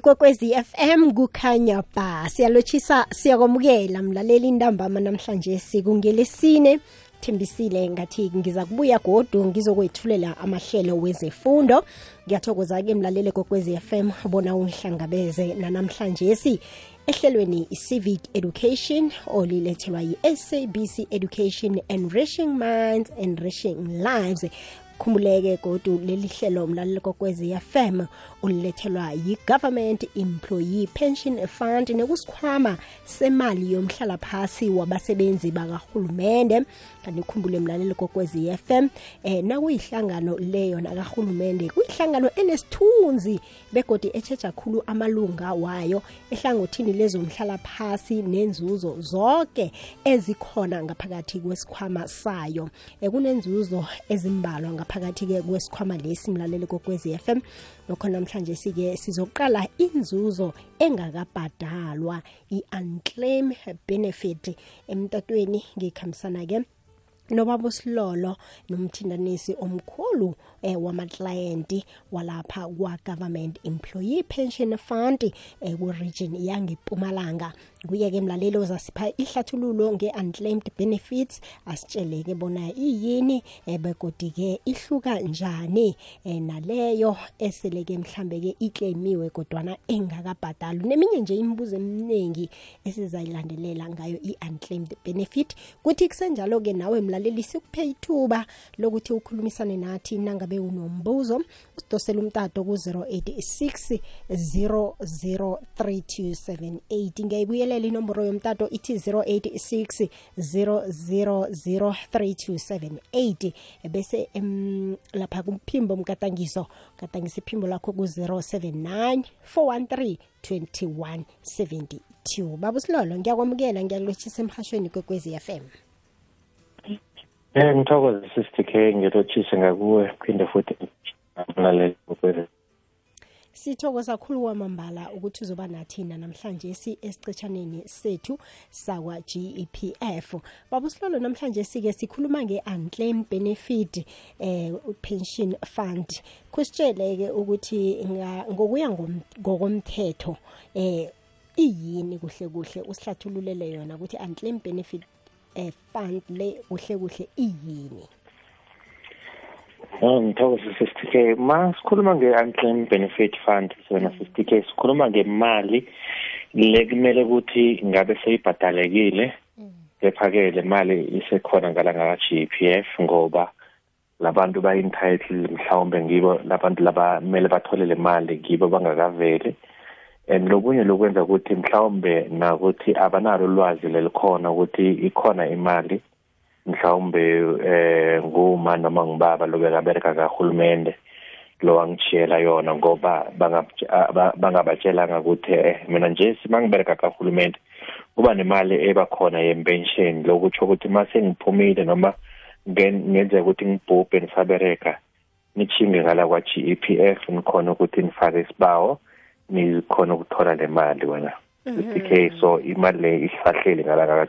ikwekwezi FM kukhanya ba. Siyalotshisa siyakwamukela mlaleli intambama namhlanje sikungelesine thembisile ngathi ngiza kubuya godu ngizokwethulela amahlelo wezefundo. Ngiyathokoza-ke mlaleli kokwezi FM bona ungihlangabeze nanamhlanje si. Ehlelweni i-civic education olilethelwa yi-sabc education enriching minds enriching lives. Khumbuleke godu leli hlelo mlaleli kokwezi FM ulilethelwa yi-government employee pension fund nekusikhwama semali yomhlala phasi wabasebenzi bakahulumende kanti ukhumbule mlaleli kokwezi FM eh nakuyihlangano leyo nakahulumende kuyihlangano enesithunzi begodi etsheja khulu amalunga wayo ehlangothini lezomhlala phasi nenzuzo zonke ezikhona ngaphakathi kwesikhwama sayo. Kunenzuzo ezimbalwa ngaphakathi-ke kwesikhwama lesi mlaleli kokwezi FM lokho namhlanje sike sizoqala inzuzo engakabhadalwa i-unclaim benefit emtatweni ngikhambisana-ke nobaba silolo nomthindanisi omkhulu eh, wamaklayenti walapha kwa-government employee pension fund eh, ku-region yangempumalanga. Kuye-ke mlaleli ozasipha ihlathululo nge-unclaimed benefits asitshele-ke bona iyini eh, begodi-ke ihluka njani eh, naleyo esele-ke mhlambe-ke iklemiwe kodwana engakabhadalwa. Neminye nje imibuzo eminingi esizayilandelela ngayo i-unclaimed benefit kuthi kusenjalo-ke nawe mlaleli sikuphe ithuba lokuthi ukhulumisane nathi nangabe unombuzo. Usidosela umtato ku-086 003278 ngiyayibuyelela inomboro yomtato ithi 086 003278 bese um, lapha kumphimbo mkatangiso katangisa iphimbo lakho ku-079 413 2172 baba silolo ngiyakwamukela ngiyakulotshisa emhashweni kwekwezi FM Eh ngithokoza sister K ngilotshise ngakuwe phinde futhi mlaleli kokwezi sithokoza kakhulu kwamambala ukuthi uzoba nathina namhlanje si esicetshaneni sethu sakwa GEPF baba silolo namhlanje sike sikhuluma nge-unclaim benefit eh pension fund. Kusitshele-ke ukuthi ngokuya ngokomthetho eh iyini kuhle kuhle usihlathululele yona ukuthi unclaim benefit eh fund le kuhle kuhle iyini? Ngithokoza sister K ma sikhuluma nge-unclaimed benefit fund. sona sister K sikhuluma ngemali le kumele ukuthi ngabe seyibhadalekile kepha-ke le mali isekhona ngala ngaka-GPF ngoba labantu ba-entitled mhlawumbe ngibo labantu laba kumele bathole le mali ngibo bangakaveli and lokunye lokwenza ukuthi mhlawumbe nakuthi abanalo ulwazi lelikhona ukuthi ikhona imali mhlawumbe eh nguma noma ngibaba lobekabereka kahulumende lo wangishiyela yona ngoba bangabatshelanga ukuthi eh mina nje simangibereka kahulumende kuba nemali ebakhona yempension lokuthi ukuthi mase ngiphumile noma ngenzeka ukuthi ngibhubhe nisabereka nichinge ngala kwa GEPF nikhona ukuthi nifake isibawo nikhona ukuthola le mali wena. 50k so imali le ihlahlele ngala ka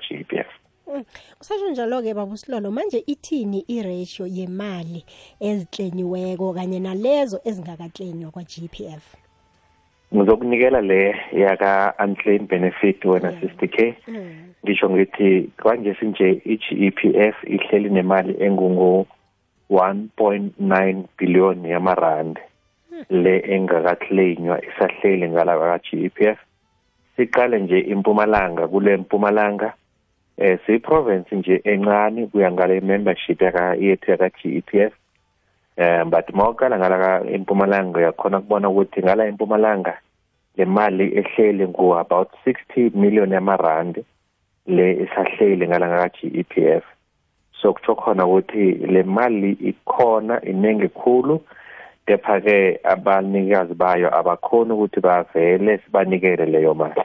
GEPF kusasho njalo-ke baba usilolo manje ithini i-ratio yemali eziklenyiweko kanye nalezo ezingakaklenywa kwa-GPF ngizokunikela le yaka-unclaim benefit wena sister k. Ngisho ngithi kwanje sinje i-GEPF ihleli nemali engungu 1.9 billion yamarandi. Le engakaklenywa isahleli ngala ka-GEPF siqale nje impumalanga kule mpumalanga eh siyiprovince nje encane kuya ngale membership yaka yethu yaka GEPF eh but mawukala ngala empumalanga uyakhona kubona ukuthi ngala empumalanga le mali ehlele ngu about 60 million yamarandi le isahlele ngala ngaka GEPF so kutsho khona ukuthi le mali ikhona inenge khulu kepha ke abanikazi bayo abakhona ukuthi bavele sibanikele leyo mali.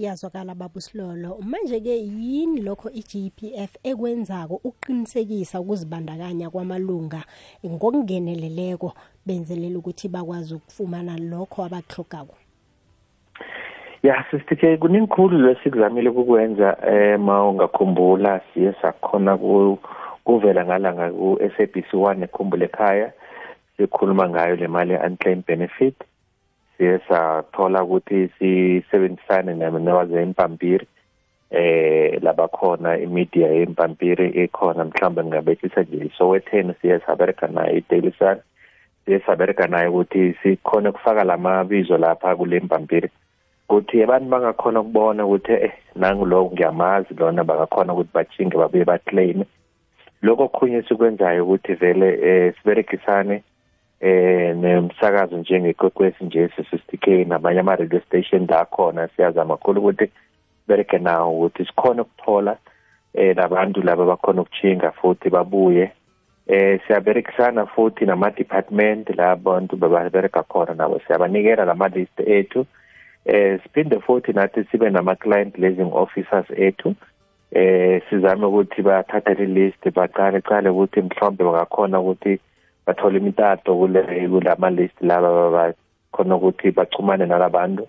Iyazwakala baba silolo. Manje-ke yini lokho i-GPF ekwenzako ukuqinisekisa ukuzibandakanya kwamalunga ngokungeneleleko benzelela ukuthi bakwazi ukufumana lokho abakuhlogako ya sister K kuningikhulu lesikuzamile ukukwenza eh ma ungakhumbula siye sakhona kuvela ngalanga ku-SABC 1 ekhumbule ekhaya sikhuluma ngayo le mali ye-unclaimed benefit. Siye sathola ukuthi sisebenzisane newazempampiri eh labakhona imedia yempampiri ekhona mhlawumbe ngingabethisa nje. Sowetheni siye sabereka naye i-daily sun? Siye sabereka naye ukuthi sikhone ukufaka lamabizo lapha kule mpampiri. Ukuthi abantu bangakhona ukubona ukuthi eh nangu lo ngiyamazi lona bangakhona ukuthi bachinge babuye baclaim lokho okhunye sikwenzayo ukuthi vele eh siberekisane eh nemsakazo njengekwekwesi nje sisistike namanye ama radio station la khona siyazama kakhulu ukuthi sibereke nawo ukuthi sikhone ukuthola eh nabantu laba bakhona ukuchinga futhi babuye. Eh siyaberekisana futhi nama department la abantu babereka khona nabo siyabanikela lama list ethu. Eh siphinde futhi nathi sibe nama client liaison officers ethu. Eh sizame ukuthi bathathe list baqale qale ukuthi mhlawumbe bangakhona ukuthi bathole imitato kule kulama list laba bakhona ukuthi bachumane nalabantu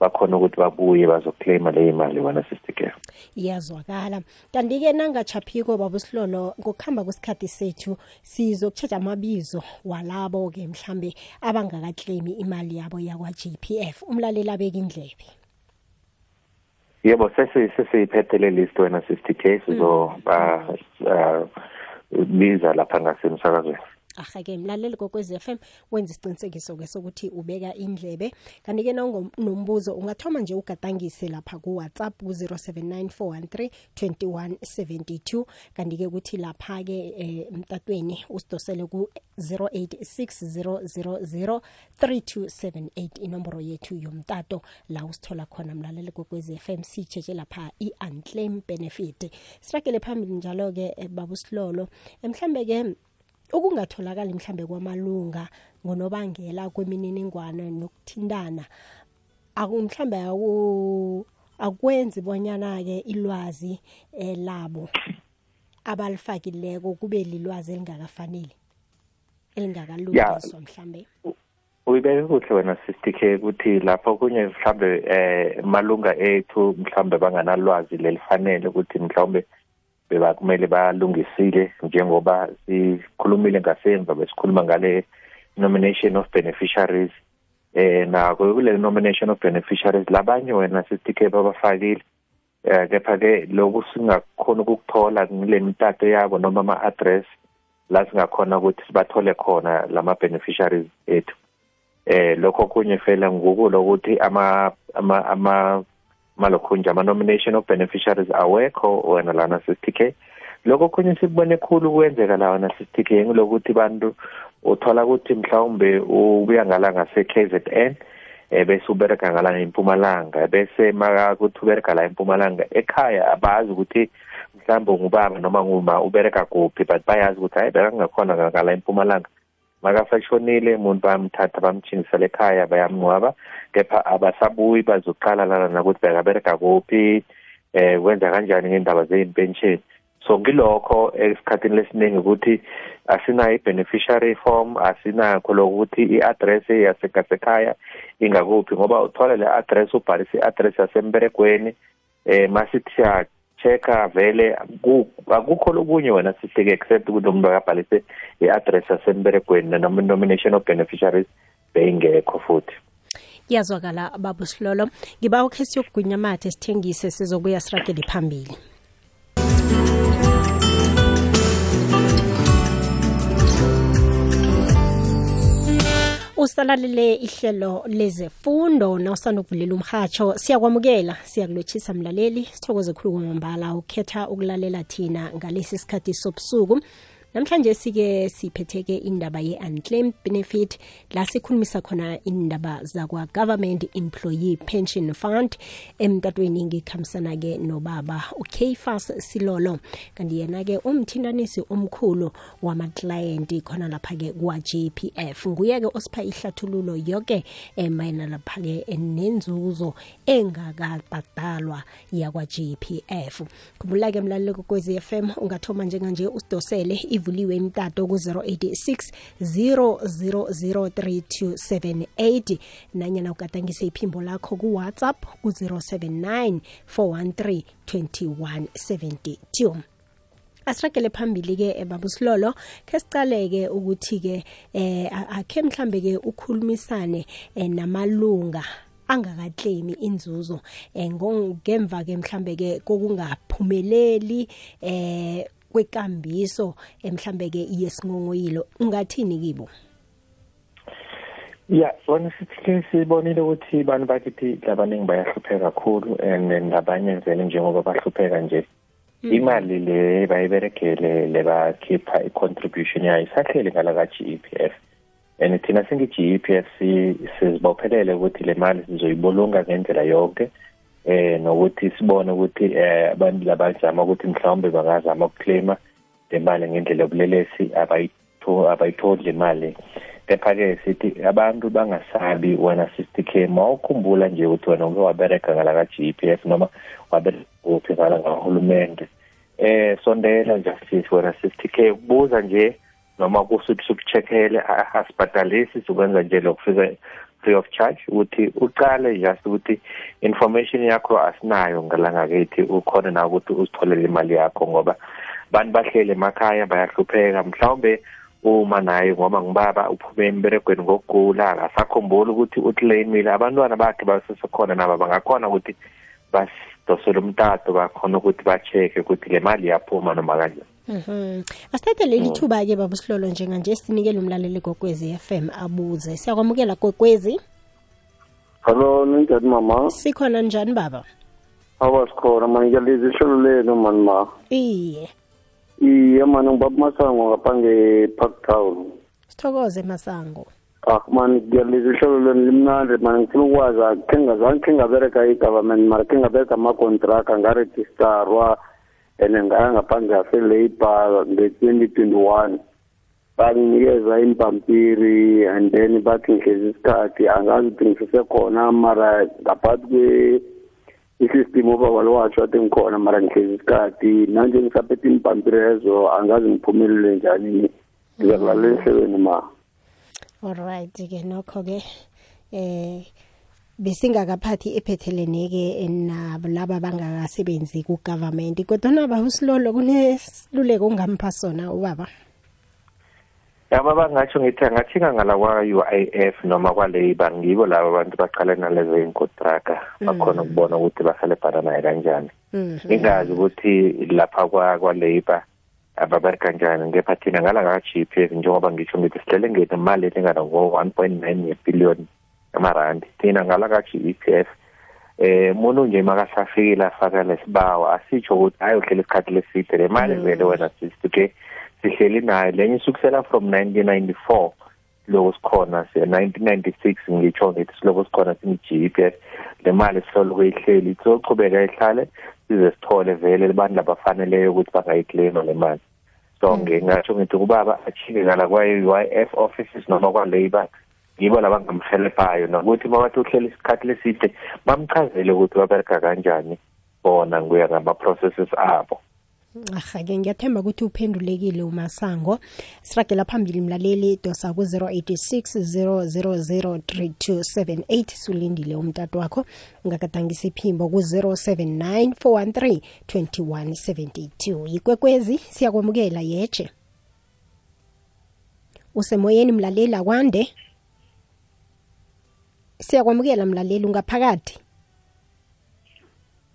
bakhona ukuthi babuye bazoclaima leyo mali wona sister iyazwakala. Kanti-ke nangachaphiko babusihlolo ngokuhamba kwesikhathi sethu sizokutsheja amabizo walabo-ke mhlambe abangakaclaimi imali yabo yakwa-g p f. Umlaleli abeka indlebe yebo sesiyiphethe le list wena sister care sizoba uh, biza lapha ngasemsakazweni. Ahake mlaleli kokwez FM wenza isiqinisekiso ke sokuthi ubeka indlebe. Kanti ke nombuzo ungathoma nje ugadangise lapha ku WhatsApp ku 0794132172 kanti ke kuthi lapha ke eh, mtatweni usidosele ku 0860003278 inomboro yethu yomtato la usithola khona mlaleli kokwez FM sijeje lapha i-unclaim benefit. Siragele phambili njalo ke eh, babusilolo mhlambe ke ukungatholakali mhlambe kwamalunga ngonobangela kwemininingwane nokuthintana akumhlambe akwenzi bonyana ke ilwazi eh, labo abalifakileko kube lilwazi elingakafanele elingakalungiswa mhlambe. Uyibeke kuhle wena sister ukuthi lapho kunye mhlambe eh malunga ethu mhlambe banganalwazi lelifanele ukuthi mhlawumbe bebakumele balungisile njengoba sikhulumile ngasemva besikhuluma ngale nomination of beneficiaries. Eh nako kule nomination of beneficiaries labanye wena sitike babafakile. Eh kepha ke lokhu singakhona ukukuthola ngile mitato yabo noma ama address la singakhona ukuthi sibathole khona lama beneficiaries ethu. Eh lokho kunye fela ngukulo ukuthi ama ama ama malokhunje ama-nomination of beneficiaries awekho wena lana sisitk lokho khunye sikubone khulu kwenzeka la wena sisitk ngilokuthi bantu uthola ukuthi mhlawumbe ubuya ngala ngase-KZN eh bese ubereka ngala empumalanga. Bese makakuthi ubereka la empumalanga ekhaya abazi ukuthi mhlawumbe ngubaba noma nguma ubereka kuphi but bayazi ukuthi hayi bekangakhona ngala empumalanga. Makafashonile umuntu bamthatha bamchingisela ekhaya bayamngcwaba kepha abasabuyi bazoqala lana nakuthi bekabereka kuphi eh wenza kanjani ngendaba zeyimpension so ngilokho esikhathini lesiningi ukuthi asinayo i-beneficiary form asinakho lokuthi i-address yasekhaya ingakuphi ngoba uthola le address ubhalise i-address yasemberegweni eh masithi check-a vele akukho lokunye wena sihleke except ukuthi umuntu akabhalise i-address yasemberegweni noma nomination of beneficiaries beyingekho futhi. Kuyazwakala baba silolo. Ngiba ukhe siyokugwinya mathe sithengise sizobuya siragele phambili. Usalalele ihlelo lezefundo nawusanda ukuvulela umhatsho siyakwamukela siyakulotshisa mlaleli sithokoze khulu kwamambala ukhetha ukulalela thina ngalesi sikhathi sobusuku namhlanje sike siphetheke indaba ye-unclaimed benefit. La sikhulumisa khona indaba zakwa-government employee pension fund. Emtatweni ngikhambisana-ke nobaba ukfas silolo. Kanti yena-ke umthintanisi omkhulu wamaklayenti khona lapha-ke kwa-gpf nguye-ke osipha ihlathululo yoke emayena lapha-ke nenzuzo engakabhadalwa yakwa-gpf khumbula-ke mlaleli kokwezi fm ungathoma njenganje usidosele ivuliwe imtato ku-086 0003278 nanyana ugadangise iphimbo lakho kuwhatsapp ku-079 413 2172 asiragele phambili ke baba Silolo ke sicale ke ukuthi ke eh akhe mhlambe ke ukhulumisane namalunga angakaklemi inzuzo eh ngemva ke mhlambe ke kokungaphumeleli eh kwekambiso emhlambe ke yesingongoyilo ungathini kibo? Ya bona sithi sibonile ukuthi abantu bakithi labaningi bayahlupheka kakhulu and nabanye vele njengoba bahlupheka nje. Mm. imali le bayiberegele le bakhipha i-contribution yayo isahlele ngala ka-GEPF and thina singi-GEPF sizibophelele ukuthi le mali sizoyibulunga ngendlela yonke. Eh nokuthi sibone ukuthi eh abantu labazama ukuthi mhlawumbe bangazama ukuclaima le mali ngendlela yobulelesi abayitholi le mali. Kepha-ke sithi abantu bangasabi wena sister k mawukhumbula nje ukuthi wena uke wabereka ngala ka-g p f noma wabereka kuphi ngala ngahulumende. Eh sondela justice wena sister k buza nje noma kusuthi sukucheckele asibhadalisi sukwenza nje lokufika free of charge ukuthi uqale just ukuthi information yakho asinayo ngalanga kethi ukhona na ukuthi uzitholele imali yakho ngoba bantu bahlele emakhaya bayahlupheka. Mhlawumbe uma naye ngoba ngibaba uphume emberegweni ngokugula akasakhumbula ukuthi uclaimile abantwana bakhe basesekhona nabo bangakhona ukuthi basidosele umtato bakhona ukuthi ba-check-e ukuthi le mali iyaphuma noma kanjani. Mhm. Asithathe leli thuba ke baba Sihlolo njenganje sinikele umlaleli gokwezi FM abuze. Siyakwamukela gokwezi. Hello, ninjani mama? Sikhona njani baba? Awasikhona manje lezi ihlelo lenu mani ma. Iye. Iye mani ngibaba Masango ngapha nge-Park Town. Sithokoze Masango. Ah mani ngiyaliza ihlelo lenu limnandi mani ngifuna ukwazi akhe ngazange khe ngabereka i-government mara khe ngabereka ama-contract ngaregistarwa and ngaya ngaphandle yase-labor nge-twenty twenty-one. Banginikeza impampiri and then bathi ngihlezi isikhathi angazi ukuthi ngisesekhona mara ngaphakathi i-system obaba watsho athi ngikhona mara ngihlezi isikhathi. Nanje ngisaphethe impampiri ezo angazi ngiphumelele njani. Ngizakulalela ehlelweni ma. Alright ke nokho-ke eh besingakaphathi ephethelene-ke nalaba bangakasebenzi ku-government. Kodwa baba usilolo kunesiluleko ongampha sona ubaba? Yaba bangatsho ngithi angathinga ngala kwa-UIF noma kwa-labor ngibo labo abantu baqale nalezo inkontraka bakhona ukubona ukuthi bahelebhana naye kanjani. Ingazi ukuthi lapha kwa-labor ababereka kanjani ngepha thina ngala ka-g p f njengoba ngisho ngithi sihlele ngenemali elingana ngo-one point nine yebillion amarandi thina ngala ka-g e p f eh umuntu nje makasafikile afaka lesibawo asitsho ukuthi ayohlela isikhathi leside le mali vele wena sithi sihleli nayo lenye isukisela from 1994 lokho sikhona se-1996 ngitsho ngithi siloko sikhona singu-GEPF le mali sihloloko ihleli sizochubeka ihlale size sithole vele abantu labafaneleyo ukuthi bangayiclaima le mali. So ngingatsho ngithi kubaba achike ngala kwa-UIF offices noma kwa-labor yibo labangamhelebhayo nokuthi mabathi uhlela isikhathi leside bamchazele ukuthi babereka kanjani bona nguya ngama-processes abo. Ahake ngiyathemba ukuthi uphendulekile umasango. Siragela phambili mlaleli dosa ku-086 0003278 sulindile umtato wakho ungakadangisa iphimbo ku-079 413 2172 yikwekwezi siyakwamukela yeje usemoyeni mlaleli akwande. Siyakwamukela mlaleli ungaphakathi?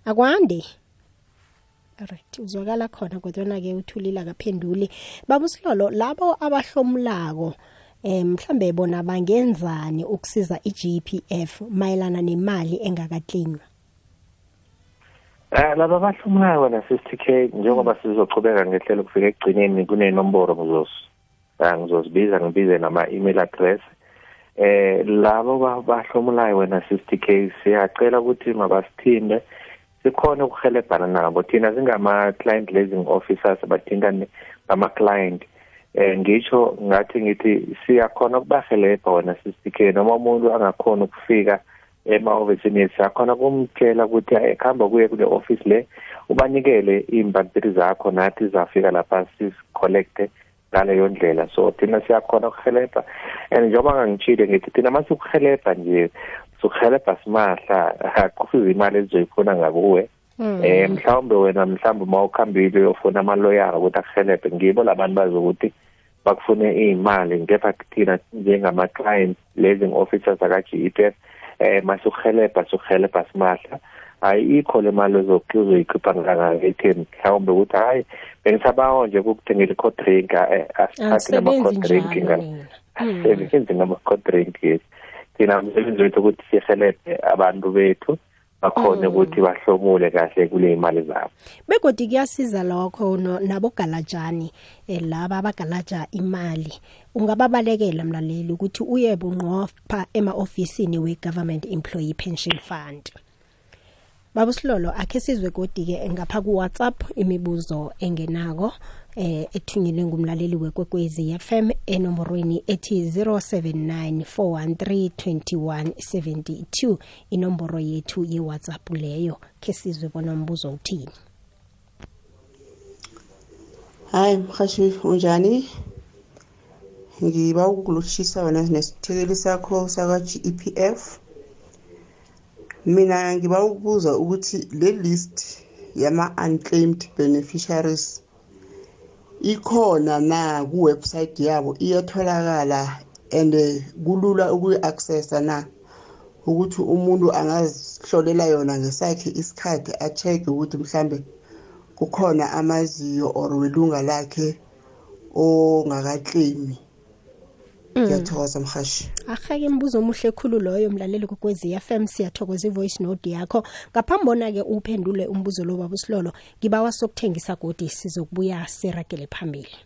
Akwande. Right uzwakala khona kodwana-ke uthulile akaphenduli baba usilolo labo abahlomulako um mhlambe bona bangenzani ukusiza i-gpf mayelana nemali engakaklinywa Eh laba bahlomulayo wena sister K njengoba sizochubeka ngehlelo kufika ekugcineni kunenomboro ngizos ngizozibiza ngibize nama email address. Eh labo bahlomulayo wena sister K siyacela ukuthi mabasithinde sikhona ukuhelebhana nabo. Thina singama-client leasing officers abathintane ngama-client eh ngisho ngathi ngithi siyakhona ukubahelebha wena sister noma umuntu angakhona ukufika ema-ofisini siyakhona kumtshela ukuthi ekuhamba kuye kule office le ubanikele iy'mpampiri zakho nathi zafika lapha sizicollecte ngaleyo ndlela so thina siyakhona ukuhelebha and njengoba ngangitshile ngithi thina masikuhelebha nje sokuhelebha simahla akufize imali ezizoyifuna ngakuwe. Eh mhlawumbe wena mhlawumbe uma ukhambile uyofuna amaloyara ukuthi akuhelebhe ngibo labantu bazokuthi bakufune imali ngepha thina njengama client lezi officers aka GEPF eh masuhelebha suhelebha simahla. Ayikho le mali ozoyikhipha ngaketheni mhlawumbe ukuthi hayi bengisabawo nje ukukuthengela i-cold drink asithathe nama-cold drink asebenzi ngama-cold drink yes. Thina umsebenzi wethu ukuthi sihelebhe abantu bethu bakhone ukuthi bahlomule kahle kule imali zabo. Begodi kuyasiza lokho nabogalajani laba abagalaja imali. Ungababalekela mlaleli ukuthi uye bunqopha ema-ofisini we-government employee pension fund. Baba Silolo akhe sizwe godi ke ngapha ku WhatsApp imibuzo engenako eh ethunyelwe ngumlaleli wekwekwezi FM enomborweni ethi 0794132172 inomboro yethu ye WhatsApp leyo. Ke sizwe bona umbuzo uthini. Hayi mhashi unjani? Ngiba ukukulochisa wena nesithekeli sakho saka GEPF mina ngiba ukubuza ukuthi le list yama-unclaimed beneficiaries ikhona na kuwebsite yabo? Iyatholakala and kulula ukuyi-accessa na? Ukuthi umuntu angazihlolela yona ngesakhe isikhathi a-check ukuthi mhlambe kukhona amaziyo or welunga lakhe ongakakleyimi ngiyathokoza mhashi. Ahake imbuzo omuhle khulu loyo mlaleli kokwezi FM siyathokoza ivoice note yakho. Ngaphambi bona ke uphendule umbuzo lo baba Silolo ngibawa sokuthengisa godi sizokubuya siragele phambili.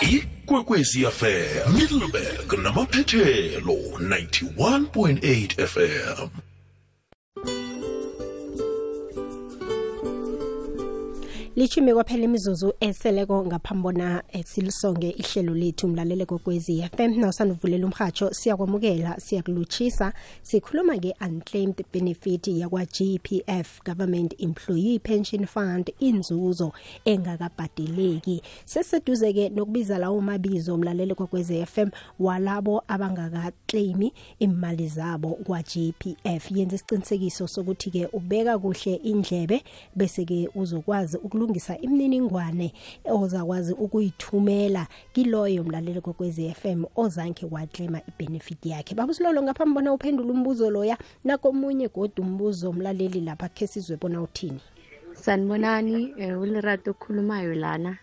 Ikwekwezi FM Middleburg namaphethelo 91.8 FM lichime kwaphela imizuzu eseleko ngaphambona silisonge ihlelo lethu mlalele kokwezi FM nawusanduvulela umhatsho siyakwamukela siyakulutshisa sikhuluma nge-unclaimed benefit yakwa GPF Government Employee Pension Fund inzuzo engakabhadeleki. Seseduze ke nokubiza lawo mabizo mlalele kokwezi FM walabo abangakaclaimi imali zabo kwa GPF yenza isiqinisekiso sokuthi ke ubeka kuhle indlebe bese ke uzokwazi ukulu ukulungisa imininingwane ozakwazi ukuyithumela kiloyo mlaleli kokwezi FM ozanke waclaima ibenefit yakhe. Babusilolo ngaphambi bona uphendula umbuzo loya nakomunye godwa umbuzo umlaleli lapha khe sizwe bona uthini? Sanibonani eh, ulirato okhulumayo lana.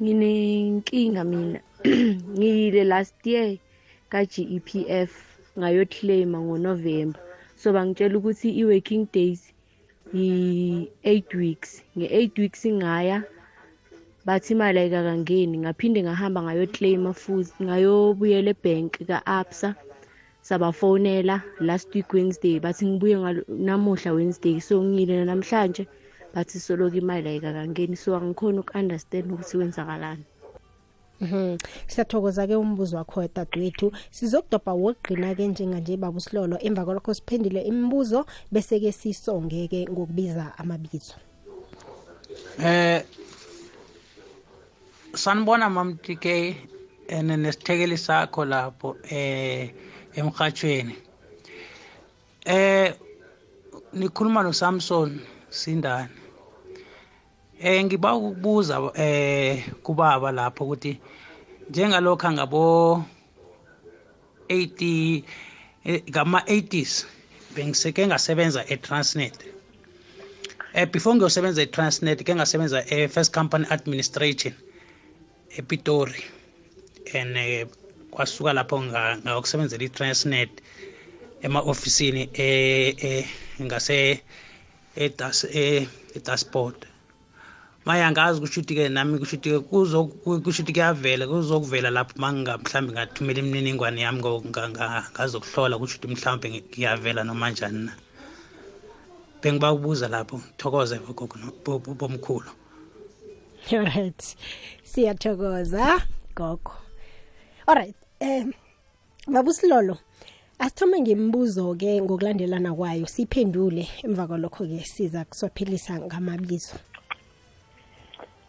Nginenkinga mina. Ngiyile last year ka-GEPF ngayoclaima ngoNovember. So bangitshela ukuthi i-working days yi-eight weeks. Nge-eight weeks ngaya bathi imali ayikakangeni ngaphinde ngahamba ngayoclaima futhi ngayobuyela ebhenki ka-absa sabafonela last week wednesday bathi ngibuye namuhla wednesday so ngiyile namhlanje bathi soloku imali ayikakangeni so angikhoni uku-understand ukuthi kwenzakalani. Mhm. Siyathokoza ke umbuzo wakho dadwethu. Sizokudobha wogqina ke njenganje baba usilolo emva kwalokho siphendule imibuzo bese ke sisonge ke ngokubiza amabizo. Eh sanibona mam TK ene nesithekeli sakho lapho eh emhathweni. Eh nikhuluma no Samson Sindane. Eh ngiba ukubuza eh kubaba lapho ukuthi njengalokho angabo 80 ngama 80s bengiseke ngasebenza eTransnet. Eh before ngiyosebenza eTransnet ke ngasebenza e First Company Administration ePitori. And eh kwasuka lapho ngayokusebenzela iTransnet ema officeini eh ngase edas eDasport. Manje angazi kusho ukuthi ke nami kusho ukuthi kuzo kusho ukuthi kuyavela kuzokuvela lapho manga mhlambe ngathumela imininingwane yami ngazokuhlola kusho ukuthi mhlambe ngiyavela noma njani na. Bengiba ukubuza lapho thokoze gogo bomkhulu. Alright siyathokoza gogo. Alright eh babusilolo asithome ngemibuzo ke ngokulandelana kwayo siphendule emva kwalokho ke siza kusophelisa ngamabizo.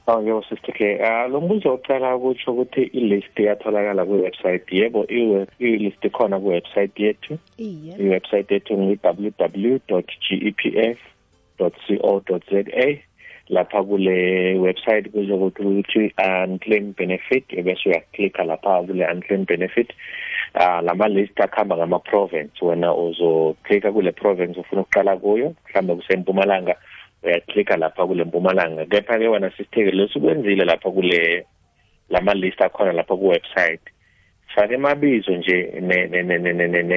Oh yebo sister ke uh, lo mbuzo uqala ukuthi ukuthi i-list iyatholakala ku-website yebo i-list ikhona ku-website yethu. Iye. I-website yethu ngi-www.gepf unclaim.co.za lapha kule website kuzokuthi ukuthi unclaim benefit bese uyaklikha lapha kule unclaim benefit. Ah lama list akhamba ngama province wena uzoklikha kule province ufuna ukuqala kuyo mhlambe kusempumalanga uyaklikha lapha kule mpumalanga. Kepha ke wena sisitheke lesukwenzile lapha kule lama list akhona lapha ku website fake mabizo nje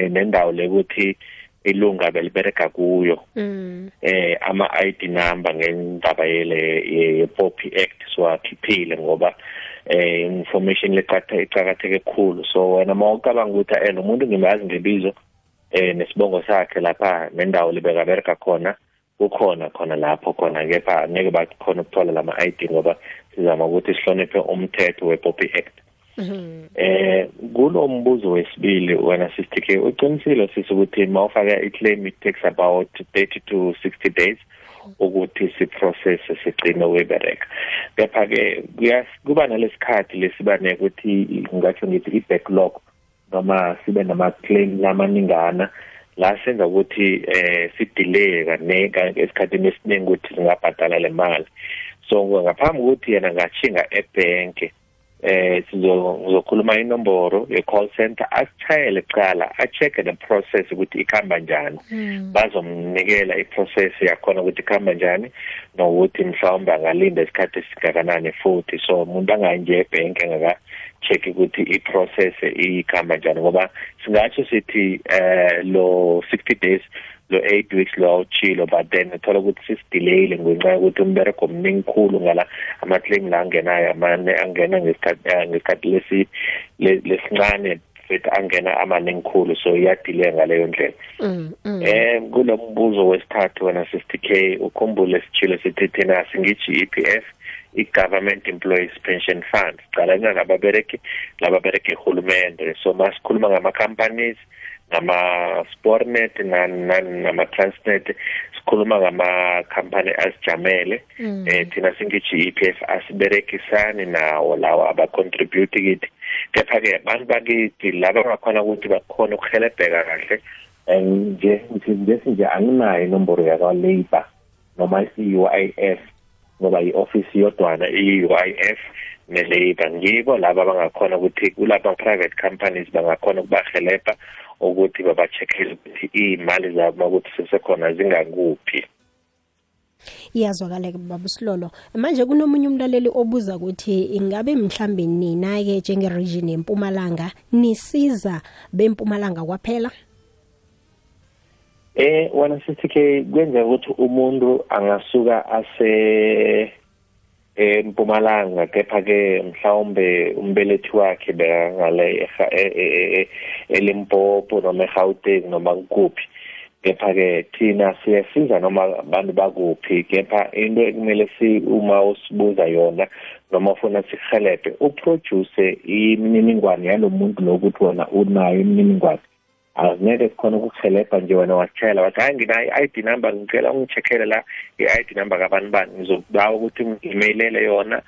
nendawo lekuthi ilunga belibereka kuyo. Mm. Eh ama ID number ngendaba yele ye Poppy Act siwakhiphile ngoba eh information icakatheke kakhulu so wena mawucabanga ukuthi eh umuntu ngimazi ngebizo eh nesibongo sakhe lapha nendawo libeka bereka khona kukhona khona lapho khona kepha ngeke bakhona ukuthola lama ID ngoba sizama ukuthi sihloniphe umthetho we Poppy Act Mhm. eh kulo mbuzo wesibili wena sisithike uqinisile sisi ukuthi mawufaka iclaim it takes about 30 to 60 days ukuthi siprocess sigcine webereka kepha ke kuba nalesikhathi lesibane ukuthi ngingathi ngithi i-backlog noma sibe nama-claim lamaningana la senza ukuthi eh sidelay kaneka esikhathini esiningi ukuthi singabhadala le mali so ngaphambi kokuthi yena ngashinga ebhenke eh sizokhuluma inomboro ye-call center asichayele kuqala a-check-e the process ukuthi ikhamba njani. Bazomnikela i-process yakhona ukuthi ikhamba njani nokuthi mhlawumbe angalinda isikhathi esingakanani futhi. So umuntu angayi nje ebhenki engaka-check ukuthi i-process ikhamba njani ngoba singatsho sithi eh lo 60 days lo 8 weeks lo awuchilo but then uthola ukuthi sisidelayile ngenxa yokuthi umbereko omningi khulu ngala ama-claim la angenayo amane angena ngesikhathi ngesikhathi lesi lesincane futhi angena amaningi khulu so iyadilay ngaleyo ndlela. Eh kulo mbuzo wesithathu wena sister K ukhumbule sithile sithi thina singithi EPF i-government employees pension fund. Sicala nababereki lababereki ehulumende so masikhuluma ngama-companies ngama-sportnet nama-transnet sikhuluma ngama-company azijamele. Eh thina singithi i-EPF asiberekisani nawo lawo abacontribute kithi. Kepha-ke abantu bakithi laba bakhona ukuthi bakhona ukuhelebheka kahle nje nje nje anginayo inomboro yakwa-labor noma i-UIF ngoba i-office yodwana i-UIF ne-labor ngibo laba abangakhona ukuthi kulaba private companies bangakhona ukubahelebha ukuthi babacheckele ukuthi iy'mali zabo ukuthi sesekhona zingakuphi. Iyazwakala-ke baba usilolo manje kunomunye umlaleli obuza ukuthi ingabe mhlambe nina-ke njenge-region yempumalanga nisiza bempumalanga kwaphela? Eh wena sithi ke kwenzeka ukuthi umuntu angasuka ase empumalanga kepha ke mhlawumbe umbelethi wakhe bekangale elimpopo noma eGauteng noma kuphi kepha ke thina siyasiza noma abantu bakuphi kepha into ekumele si uma usibuza yona noma ufuna sikuhelebhe uproduce imininingwane yalomuntu lokuthi wona unayo imininingwane. Angeke sikhona ukukuhelebha nje wena wasitshela wathi hayi nginayo i-ID number ngicela ungicheckele la i-ID number kabani bani ngizokubawa ukuthi ngi-emailele yona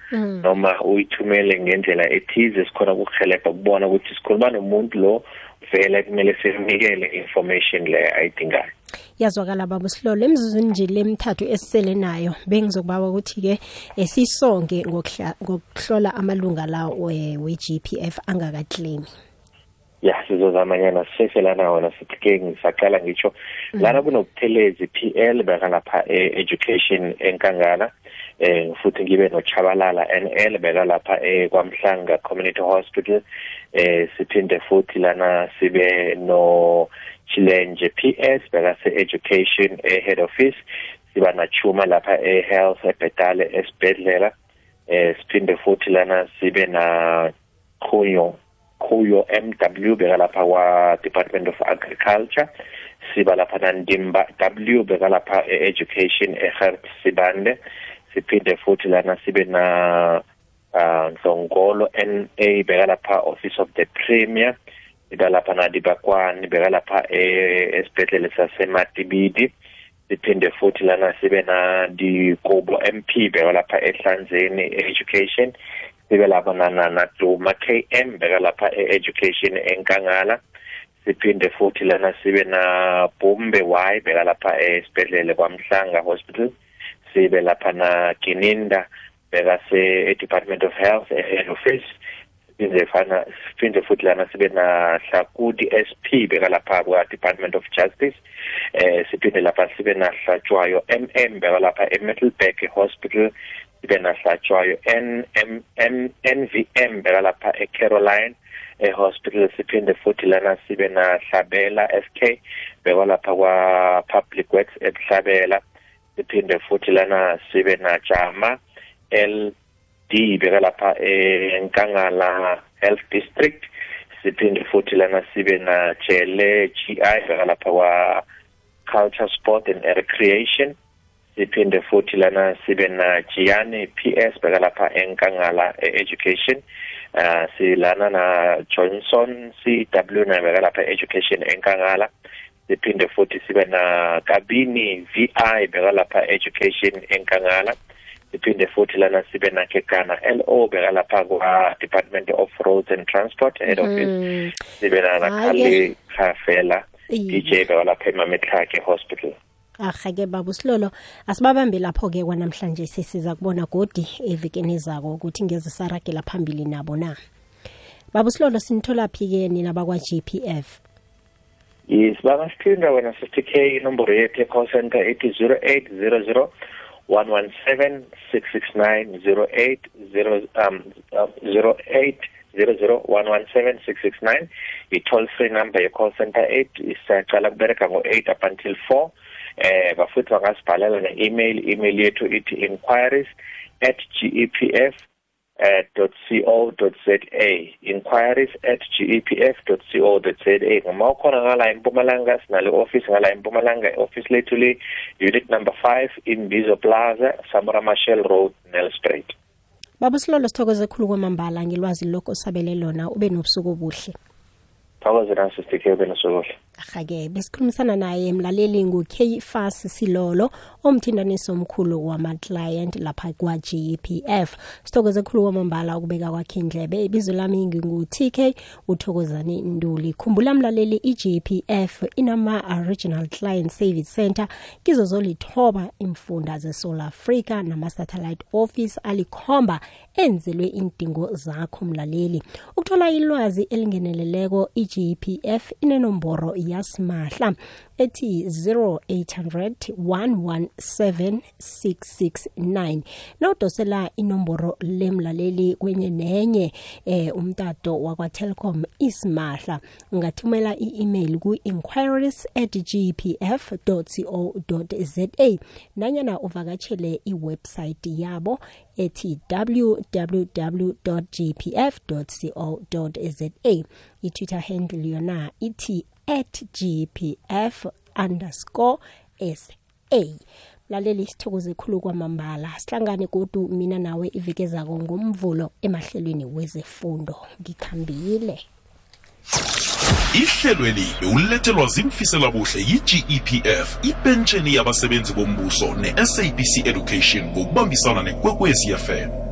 noma uyithumele ngendlela ethize sikhona ukukuhelebha kubona ukuthi sikhuluma nomuntu lo vele kumele sinikele information le ayidingayo. Yazwakala baba silolo. Emzuzwini nje lemthathu esisele nayo bengizokubawa ukuthi-ke sisonge ngokuhlola amalunga la we-GPF angakaklemi ya sizozamanyana sisheshe lana wona sithi-ke ngisaqala ngitsho lana kunobuthelezi PL bekalapha e-education enkangala eh futhi ngibe nochabalala NL bekalapha ekwamhlanga community hospital eh siphinde futhi lana sibe no Chilenje PS bekase education e-head office siba nachuma lapha e-health ebhetale esibhedlela eh siphinde futhi lana sibe na Khoyo Khoyo MW bekalapha kwa Department of Agriculture. Siba lapha nandimba W bekalapha e-education e-health sibande. Siphinde futhi lana sibe na uh n NA bekalapha office of the premier. Siba lapha nadibakwani bekalapha esibhedlele sasematibidi siphinde futhi lana sibe na dikobo MP bekalapha ehlanzeni education sibe lapha na na Duma KM bekalapha education enkangala. Siphinde futhi lana sibe na Bombe Y beka lapha esibhedlele kwaMhlanga Hospital. Sibe lapha na Gininda beka se Department of Health head office. Siphinde fana siphinde futhi lana sibe na Hlakudi SP beka lapha kwa Department of Justice. Eh siphinde lapha sibe na Hlatshwayo MM beka lapha eMiddelburg Hospital. Sibe na Hlatshwayo NMM NVM beka lapha eCaroline ehospital siphinde futhi lana sibe na Hlabela SK beka lapha kwa Public Works ehlabela siphinde futhi lana sibe na Jama LD beka lapha eNkangala Health District. Siphinde futhi lana sibe na Jele GI beka lapha kwa Culture Sport and Recreation. Siphinde futhi lana sibe na Gianni PS beka lapha eNkangala Education uh silana na Johnson CW na beka lapha education enkangala. Siphinde futhi sibe na Kabini VI beka lapha education enkangala. Siphinde futhi lana sibe na Kekana LO beka lapha kwa Department of Roads and Transport head office. Sibe na Khali Khafela DJ beka lapha eMametlake Hospital. Ahake baba usilolo. Asibabambe lapho ke kwanamhlanje sisiza kubona godi evikeni zako ukuthi ngeze saragela phambili nabo na. Baba usilolo sinitholaphi-ke nina bakwa GPF Yes bangasithinda wena 60k inomboro yethu ye-call center ethi 0800 117 669 08 um, uh, 08 00117 i-toll free number ye-call center 8 isaqala kubereka ngo-8 up until 4 eh bafuthi bangasibhalela ne-email. Email yethu ithi inquiries at gepf uh, .co.za inquiries at gepf.co.za noma ukhona ngala eMpumalanga sinale office ngala eMpumalanga office lethu le unit number 5 in Bizo Plaza Samora Machel Road Nelspruit. Baba silolo sithokoze khulu kwamambala. Ngilwazi lokho sabele lona. Ube nobusuku obuhle. Thokoze naso sitike ube nosuku obuhle. Ahake besikhulumisana naye mlaleli ngu-k fas silolo omthindaniso omkhulu wama-client lapha kwa-gpf sithokoze khulu kwamambala ukubeka kwakhe indlebe. Ibizo lami ngingu-tk uthokozani nduli. Khumbula mlaleli i-gpf inama-regional client service center. Kizo zolithoba imfunda zesoul Africa nama-satellite office alikhomba enzelwe indingo zakho mlaleli. Ukuthola ilwazi elingeneleleko i-gpf inenomboro yasimahla ethi 0800 117 669 nawudosela inomboro lemlaleli kwenye nenye eh umtato wakwa-telcom isimahla ungathumela i-email ku-inquiries at gpf co za nanyana uvakatshele iwebsite yabo ethi www gpf co za. I-twitter handle yona ithi at gpf underscore sa laleli sithokoze khulu kwamambala. Sihlangane godu mina nawe ivikezako ngomvulo emahlelweni wezefundo. Ngikhambile. Ihlelweli bewulethelwa zimfisela buhle yi-gepf ipentsheni yabasebenzi bombuso ne-sabc education ngokubambisana nekwekwezi fm